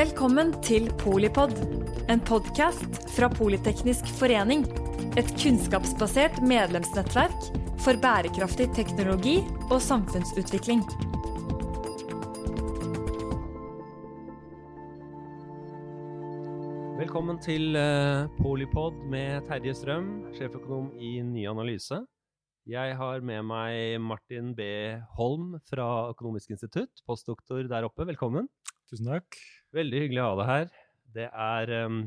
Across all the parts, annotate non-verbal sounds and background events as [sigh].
Velkommen til Polipod, en podkast fra Politeknisk forening. Et kunnskapsbasert medlemsnettverk for bærekraftig teknologi og samfunnsutvikling. Velkommen til uh, Polipod med Terje Strøm, sjeføkonom i Ny Analyse. Jeg har med meg Martin B. Holm fra Økonomisk institutt, postdoktor der oppe. Velkommen. Tusen takk. Veldig hyggelig å ha deg her. Det er um,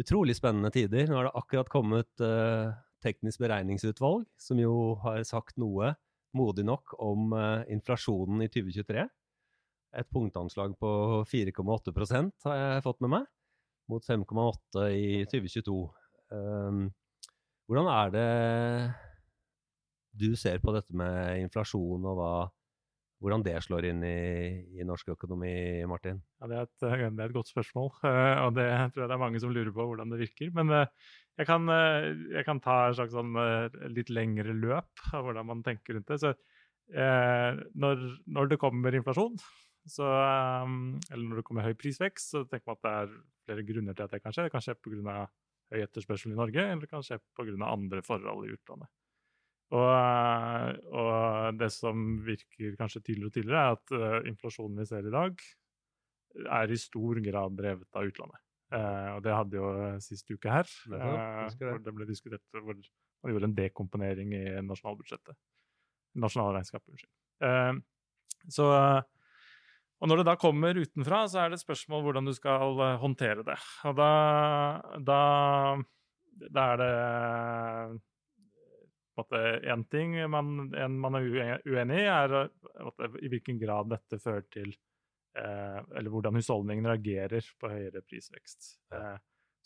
utrolig spennende tider. Nå har det akkurat kommet uh, Teknisk beregningsutvalg, som jo har sagt noe modig nok om uh, inflasjonen i 2023. Et punktanslag på 4,8% har jeg fått med meg mot 5,8 i 2022. Um, hvordan er det du ser på dette med inflasjon, og hva, hvordan det slår inn i, i, norsk økonomi, Martin? Ja, det, er et, det er et godt spørsmål, [laughs] og det tror jeg det er mange som lurer på hvordan det virker. Men uh, jeg, kan, uh, jeg, kan, ta et slags sånn, litt lengre løp av hvordan man tenker rundt det. Så, når, når, det kommer inflasjon, så, eller når det kommer høy prisvekst, så tenker man at det er flere grunner til at det kan skje. Det kan skje pga. høy etterspørsel i Norge, eller det kan skje pga. andre forhold i utlandet. Og, og, det som virker kanskje tydeligere og tydeligere, er at uh, inflasjonen vi ser i dag, er i stor grad drevet av utlandet. Uh, og det hadde jo sist uke her, uh, hvor det ble diskutert hvor man gjorde en dekomponering i nasjonalbudsjettet. Nasjonalregnskapet, unnskyld. så og når det da kommer utenfra, så er det et spørsmål hvordan du skal håndtere det. Og da, da, da er det én ting man, en man er uenig i, er måte, i hvilken grad dette fører til eh, Eller hvordan husholdningen reagerer på høyere prisvekst. Eh,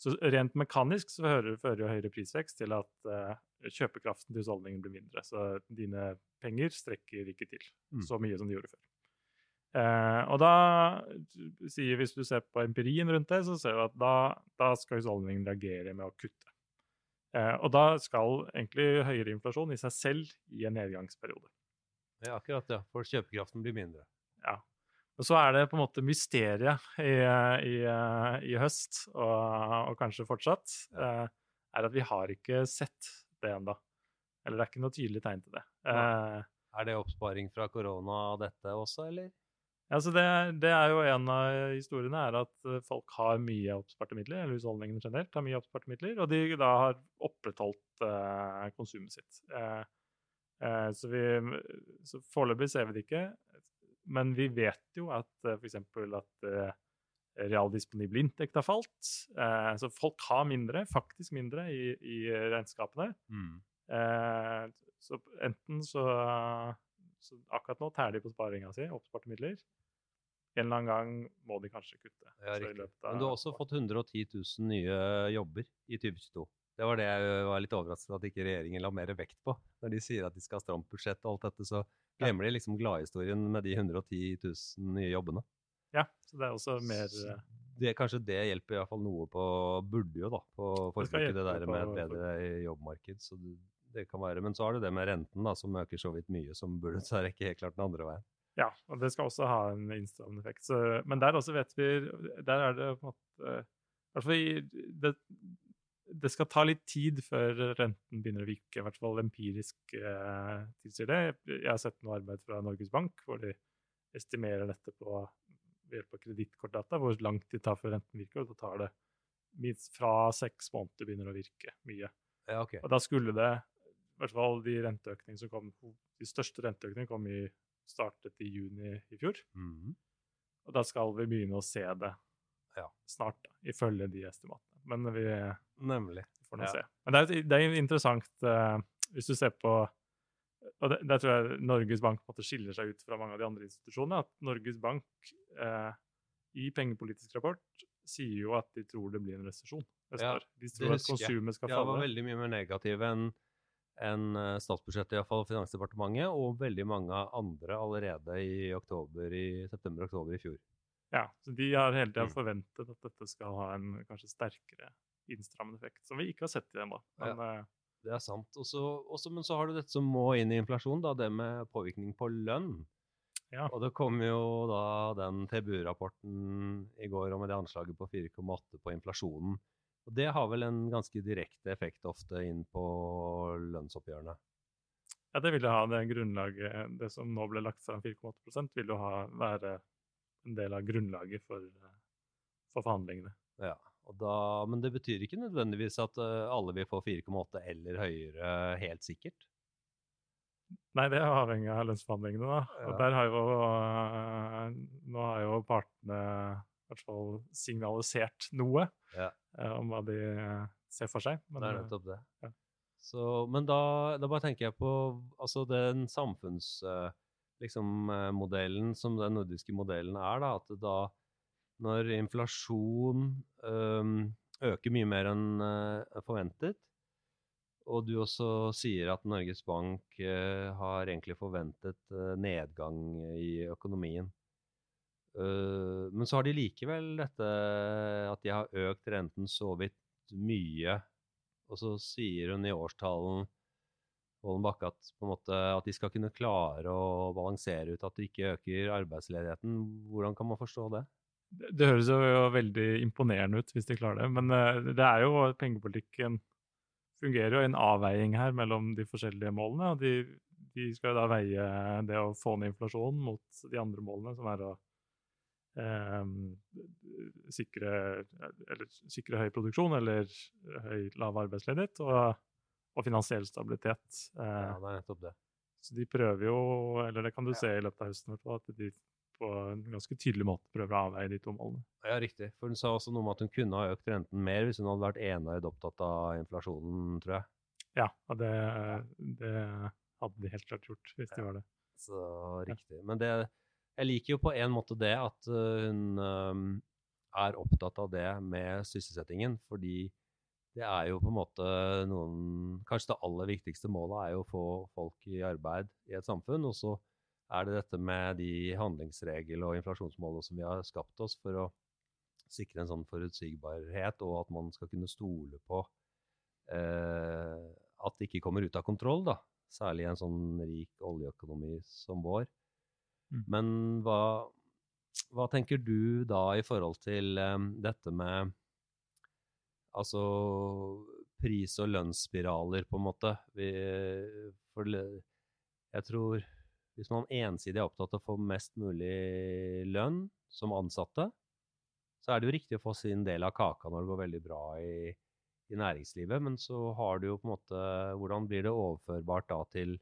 så rent mekanisk så fører, fører jo høyere prisvekst til at eh, kjøpekraften til husholdningen blir mindre. Så dine penger strekker ikke til mm. så mye som de gjorde før. Eh, og da sier Hvis du ser på empirien rundt det, så ser du at da, da skal husholdningen reagere med å kutte. Eh, og da skal egentlig høyere inflasjon i seg selv i en nedgangsperiode. Ja, akkurat, det. For kjøpekraften blir mindre. Ja. Og så er det på en måte mysteriet i, i, i høst, og, og, kanskje fortsatt, eh, er at vi har ikke sett det ennå. Eller det er ikke noe tydelig tegn til det. Ja. er det oppsparing fra korona dette også, eller? Ja, så det, det, er jo En av historiene er at eh, folk har mye oppsparte midler, eller husholdningene generelt har mye oppsparte midler, og de da har opprettholdt eh, konsumet sitt. Eh, eh, så vi, så Foreløpig ser vi det ikke, men vi vet jo at eh, f.eks. at eh, realdisponibel inntekt har falt. Eh, så folk har mindre, faktisk mindre, i, i regnskapene. Mm. så enten så, så akkurat nå tærer de på sparinga si, oppsparte midler en eller annen gang må de kanskje kutte. Ja, Men du har også fått 110 000 nye jobber i 2022. Det var det jeg var litt overrasket over at ikke regjeringen la mer vekt på. Når de sier at de skal ha stramt budsjett og alt dette, så glemmer de liksom gladhistorien med de 110 000 nye jobbene. Ja, så det er også mer så det, Kanskje det hjelper i hvert fall noe på Burde jo, da, på forbruket, det, det der med et bedre jobbmarked. Så det kan være. Men så har du det med renten, da, som øker så vidt mye, som burde trekke helt klart den andre veien. Ja, og det skal også ha en innstrammende effekt. Så, men der også vet vi Der er det på en måte det, det, skal ta litt tid før renten begynner å vike, i hvert fall empirisk eh, tilsier det. Jeg har sett noe arbeid fra Norges Bank hvor de estimerer dette på ved hjelp av kredittkortdata, hvor lang tid tar før renten virker. og Da tar det minst fra seks måneder begynner å virke mye. Ja, okay. Og da skulle det, i hvert fall de renteøkningene som kom, de største renteøkningene kom i startet i juni i fjor. Mm. Og da skal vi begynne å se det ja. snart, da, ifølge de estimatene. Men vi, Nemlig. får nå ja. se. Men det er, det er interessant uh, hvis du ser på og det, Der tror jeg Norges Bank måtte skiller seg ut fra mange av de andre institusjonene. At Norges Bank uh, i pengepolitisk rapport sier jo at de tror det blir en resesjon Ja, de tror at konsumet skal falle. Ja, var veldig mye mer negativ enn enn eh, statsbudsjettet, iallfall Finansdepartementet, og veldig mange andre allerede i oktober, i september-oktober i fjor. Ja, så de har hele tida mm. forventet at dette skal ha en kanskje sterkere innstrammende effekt, som vi ikke har sett i ennå. Ja, eh, det er sant. Også, også, men så har du dette som må inn i inflasjon, da, det med påvirkning på lønn. Ja. Og det kom jo da den TBU-rapporten i går om det anslaget på 4,8 på inflasjonen. Og det har vel en ganske direkte effekt ofte inn på lønnsoppgjørene. Ja, det vil jo ha det grunnlaget Det som nå ble lagt fram, 4,8 vil jo ha, være en del av grunnlaget for, for forhandlingene. Ja, og da, Men det betyr ikke nødvendigvis at uh, alle vil få 4,8 eller høyere helt sikkert? Nei, det er avhengig av lønnsforhandlingene, da. Ja. Og der har jo uh, Nå har jo partene hvert fall signalisert noe Ja. uh, om hva de ser for seg. det er uh, nettopp det. ja. Så, men da, da bare tenker jeg på altså den samfunnsmodellen liksom, eh, som den nordiske modellen er, da, at da når inflasjon øhm, øker mye mer enn øh, forventet, og du også sier at Norges Bank øh, har egentlig forventet øh, nedgang i økonomien. Øh, men så har de likevel dette at de har økt renten så vidt mye. Og så sier hun i årstalen Holden Bakke at, på en måte, at de skal kunne klare å balansere ut at de ikke øker arbeidsledigheten. Hvordan kan man forstå det? det, høres jo veldig imponerende ut hvis de klarer det, men uh, det er jo pengepolitikken fungerer jo en avveiing her mellom de forskjellige målene. og de, de skal jo da veie det å få ned inflasjonen mot de andre målene, som er å eh, sikre, eller, sikre høy produksjon eller høy lav arbeidsledighet og, og finansiell stabilitet. Eh, Ja, det er nettopp det. Så de prøver jo, eller det kan du Ja. se i løpet av høsten, at de på en ganske tydelig måte prøver å avveie de to målene. Ja, riktig. For hun sa også noe om at hun kunne ha økt renten mer hvis hun hadde vært enøyd opptatt av inflasjonen, tror jeg. Ja, det, det hadde de helt klart gjort hvis de var det. Så riktig. Men det Jeg liker jo på en måte det at øh, hun er opptatt av det med sysselsettingen, fordi det er jo på en måte noen Kanskje det aller viktigste målet er jo å få folk i arbeid i et samfunn. Og så er det dette med de handlingsregel- og inflasjonsmålene som vi har skapt oss for å sikre en sånn forutsigbarhet, og at man skal kunne stole på eh, at det ikke kommer ut av kontroll, da. Særlig i en sånn rik oljeøkonomi som vår. Mm. Men hva, hva tenker du da i forhold til um, dette med Altså pris- og lønnsspiraler, på en måte. Vi, for jeg tror hvis man ensidig er opptatt av å få mest mulig lønn som ansatte, så er det jo riktig å få sin del av kaka når det går veldig bra i, i næringslivet, men så har du jo på en måte Hvordan blir det overførbart da til,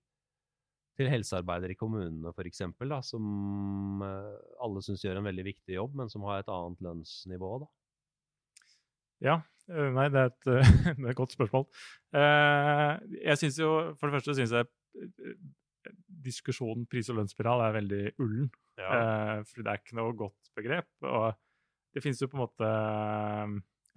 til helsearbeidere i kommunene f.eks., som eh, alle syns gjør en veldig viktig jobb, men som har et annet lønnsnivå? da? Ja, eh, nei, det er et, [laughs] det er et godt spørsmål. Eh, Jeg synes jo, For det første syns jeg diskusjonen pris- og lønnsspiral er veldig ullen. Ja. for det er ikke noe godt begrep. Og det finnes jo på en måte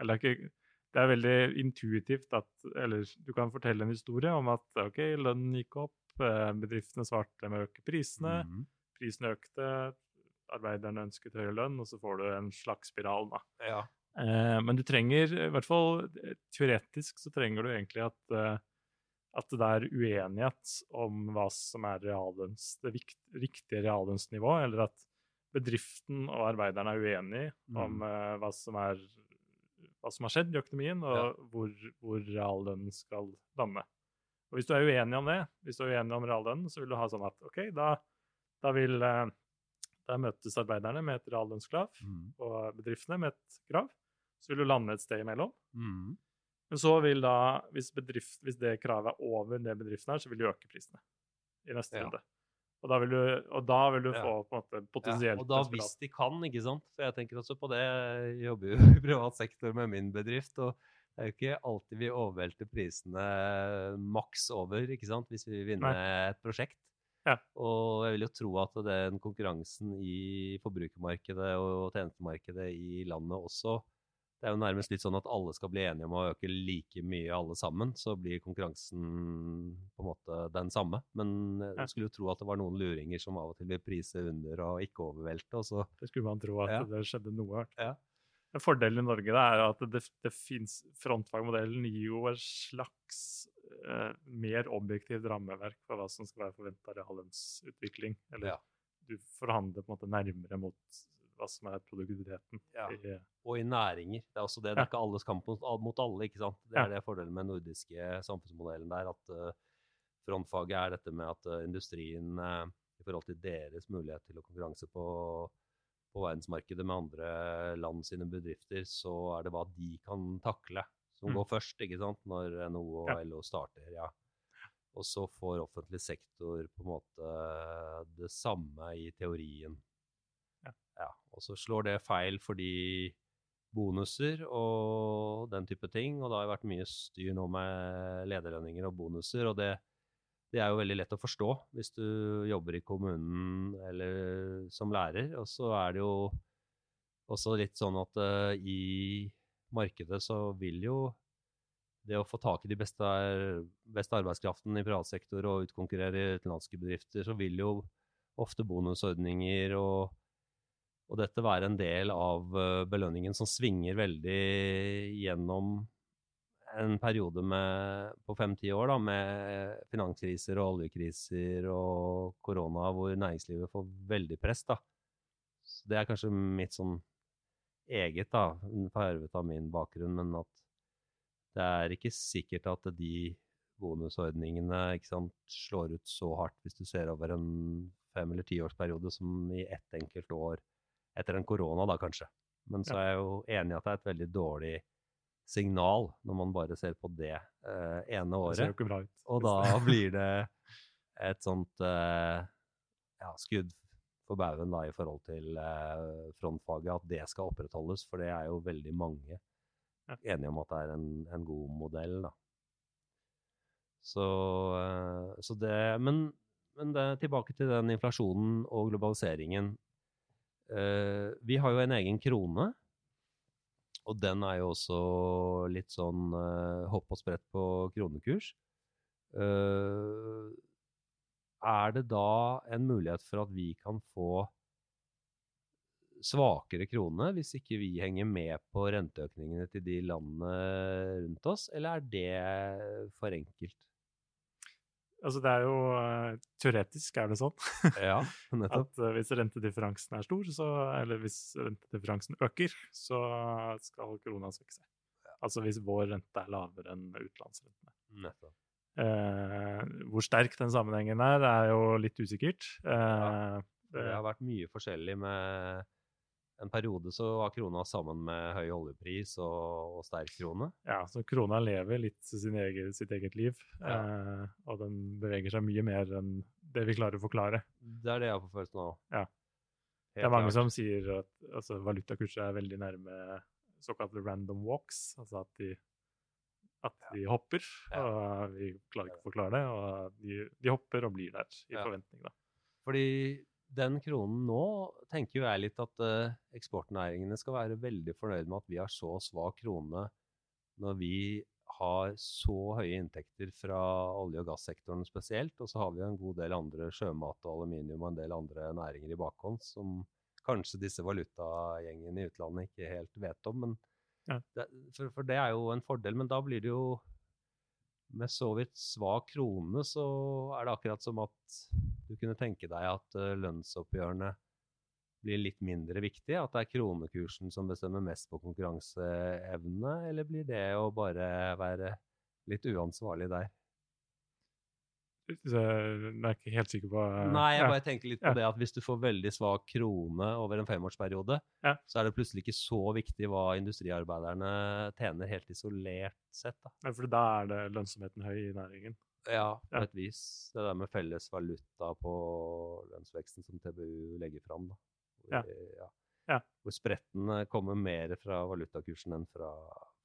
Eller det er, ikke, det er veldig intuitivt at Eller du kan fortelle en historie om at ok, lønnen gikk opp, bedriftene svarte med å øke prisene, Mhm. prisene økte, arbeiderne ønsket høyere lønn, og så får du en slags spiral. da. ja. Eh, men du trenger, i hvert fall eh, teoretisk, så trenger du egentlig at, eh, at det er uenighet om hva som er realens, det vikt, riktige reallønnsnivået, eller at bedriften og arbeiderne er uenige om Mm. eh, hva, som er, hva som har skjedd i økonomien, og Ja. hvor, hvor reallønnen skal lande. Og hvis du er uenig om det, hvis du er uenig om reallønnen, så vil du ha sånn at ok, da, da vil eh, da møtes arbeiderne med et reallønnskrav mm. og bedriftene med et krav. Så vil du lande et sted imellom. Mm. Men så vil da, hvis, bedrift, hvis det kravet er over det bedriften er, så vil du øke prisene i neste Ja. runde. Og da vil du, og da vil du Ja. få på en måte Ja, og da hvis de kan, ikke sant. For jeg tenker også på det, jeg jobber jo [laughs] i privat sektor med min bedrift. og det er jo ikke alltid vi overvelter prisene maks over, ikke sant, hvis vi vil vinne et prosjekt. Ja. Og jeg vil jo tro at den konkurransen i forbrukermarkedet og tjenestemarkedet i landet også Det er jo nærmest litt sånn at alle skal bli enige om å øke like mye alle sammen. Så blir konkurransen på en måte den samme. Men jeg skulle jo tro at det var noen luringer som av og til vil prise under og ikke overvelte. Og så Det skulle man tro at Ja. det skjedde noe. i. Ja. Fordelen i Norge da, er at det, det fins Frontfagmodellen gir jo et slags eh, mer objektivt rammeverk for hva som skal være forventa reallønnsutvikling. Eller Ja. du forhandler på en måte nærmere mot hva som er produktiviteten. Ja. i- Og i næringer. Det er også det. Det er ikke alles kamp mot, alle, ikke sant. Det Ja. er det fordelen med den nordiske samfunnsmodellen der, at uh, frontfaget er dette med at eh, industrien eh, i forhold til deres mulighet til å konkurranse på, på verdensmarkedet med andre land sine bedrifter, så er det hva de kan takle som Mm. går først, ikke sant, når NHO og Ja. LO starter. ja. Og så får offentlig sektor på en måte det samme i teorien. Ja. Ja, og så slår det feil fordi bonuser og den type ting, og det har vært mye styr nå med lederlønninger og bonuser, og det, det er jo veldig lett å forstå hvis du jobber i kommunen eller som lærer, og så er det jo også litt sånn at uh, i markedet så vil jo det å få tak i de beste, beste arbeidskraften i privat sektor og utkonkurrere utenlandske bedrifter, så vil jo ofte bonusordninger og, og dette være en del av eh, belønningen som svinger veldig gjennom en periode med, på fem-ti år da, med finanskriser og oljekriser og korona, hvor næringslivet får veldig press. da. Så det er kanskje mitt sånn eget, da, farvet av min bakgrunn, men at det er ikke sikkert at de bonusordningene sant, slår ut så hardt hvis du ser over en fem- eller tiårsperiode som i ett enkelt år etter en korona, da kanskje. Men så er jeg jo enig i at det er et veldig dårlig signal når man bare ser på det uh, ene Det året. ikke bra ut. Og da [laughs] blir det et sånt uh, ja, skudd for baugen da, i forhold til uh, frontfaget, at det skal opprettholdes. For det er jo veldig mange Ja. enige om at det er en, en god modell. Da. Så, så det Men, men det, tilbake til den inflasjonen og globaliseringen. Vi har jo en egen krone. Og den er jo også litt sånn uh, hopp og sprett på kronekurs. Uh, er det da en mulighet for at vi kan få svakere krone hvis ikke vi henger med på renteøkningene til de landene rundt oss, eller er det for enkelt? Altså, det er jo eh, Teoretisk er det sånn [laughs] Ja, at eh, hvis rentedifferansen er stor, så, eller hvis rentedifferansen øker, så skal krona svekke seg. Altså hvis vår rente er lavere enn utenlandsrentene. nettopp. Eh, hvor sterk den sammenhengen er, er jo litt usikkert. Eh, Det har vært mye forskjellig med En periode så var krona sammen med høy oljepris og, og sterk krone. ja, så krona lever litt sin egen, sitt eget liv, Ja. eh, og den beveger seg mye mer enn det vi klarer å forklare. Det er det jeg har på følelsen av. Ja. Helt det er mange klart. som sier at altså, valutakurser er veldig nærme såkalte random walks, altså at de, at de hopper, Ja. og vi klarer ikke å forklare det, og de, de hopper og blir der i Ja. forventning, da. Fordi den kronen nå tenker jo jeg litt at eh, eksportnæringene skal være veldig fornøyd med at vi har så svak krone når vi har så høye inntekter fra olje- og gassektoren spesielt, og så har vi jo en god del andre sjømat og aluminium og en del andre næringer i bakhånd som kanskje disse valutagjengene i utlandet ikke helt vet om. Men Ja. det, for, for det er jo en fordel, men da blir det jo med så vidt svak krone, så er det akkurat som at du kunne tenke deg at eh, lønnsoppgjørene blir litt mindre viktig? At det er kronekursen som bestemmer mest på konkurranseevne, eller blir det å bare være litt uansvarlig der? Så jeg er ikke helt sikker på uh, Nei, jeg ja. bare tenker litt på Ja. det at hvis du får veldig svak krone over en femårsperiode, Ja. så er det plutselig ikke så viktig hva industriarbeiderne tjener helt isolert sett. Da. Ja, for da er det lønnsomheten høy i næringen. Ja, på et vis. Det der med felles valuta på lønnsveksten som TBU legger fram. Da. Hvor, Ja. ja. Ja. Hvor spretten kommer mer fra valutakursen enn fra,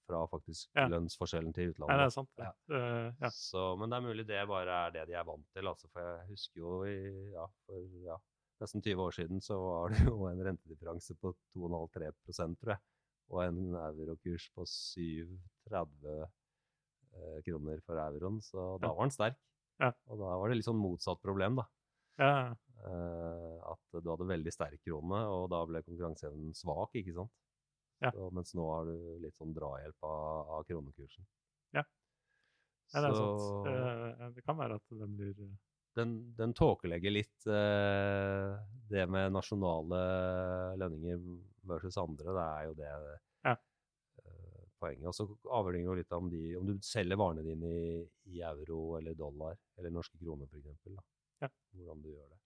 fra faktisk Ja. lønnsforskjellen til utlandet. Ja, det er sant. Ja. Uh, ja. Så, men det er mulig det bare er det de er vant til. Altså, for jeg husker jo i, ja, for ja, nesten 20 år siden så var det jo en rentedifferanse på 2,5-3 tror jeg. Og en eurokurs på 7,30 eh, kroner for euroen. Så da var den sterk. Ja. Og da var det litt sånn motsatt problem, da. Ja, Eh, at du hadde veldig sterk krone, og da ble konkurranseevnen svak, ikke sant. Ja. Så, mens nå har du litt sånn drahjelp av, av kronekursen. Ja. ja, det er sant. Så- Eh, det kan være at den blir eh, den, den tåkelegger litt eh, det med nasjonale lønninger versus andre, det er jo det Ja. eh, poenget. Og så avhenger det jo litt om, de, om du selger varene dine i, i euro eller dollar, eller norske kroner f.eks. Ja. Hvordan du gjør det.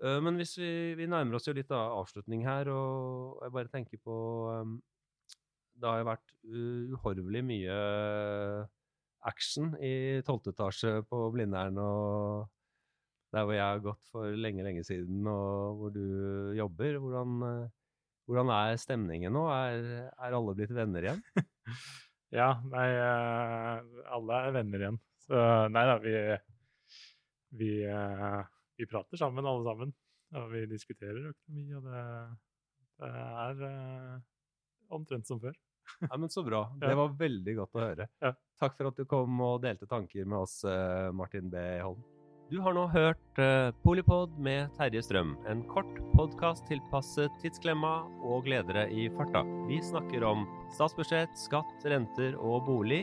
Eh, men hvis vi, vi nærmer oss jo litt av avslutning her, og jeg bare tenker på um, Det har jo vært uh, uhorvelig mye action i tolvte etasje på Blindern og der hvor jeg har gått for lenge, lenge siden, og hvor du jobber. Hvordan, eh, hvordan er stemningen nå? Er, er alle blitt venner igjen? [laughs] Ja, nei, eh, alle er venner igjen. Så nei da, vi, vi, eh, vi prater sammen alle sammen. Og vi diskuterer økonomi, og det, det er uh, omtrent som før. Ja, men Så bra. [laughs] Det var veldig godt å høre. Ja. Takk for at du kom og delte tanker med oss, eh, Martin B. Holm. Du har nå hørt eh, Polipod med Terje Strøm, en kort podkast tilpasset tidsklemma og gledere i farta. Vi snakker om statsbudsjett, skatt, renter og bolig.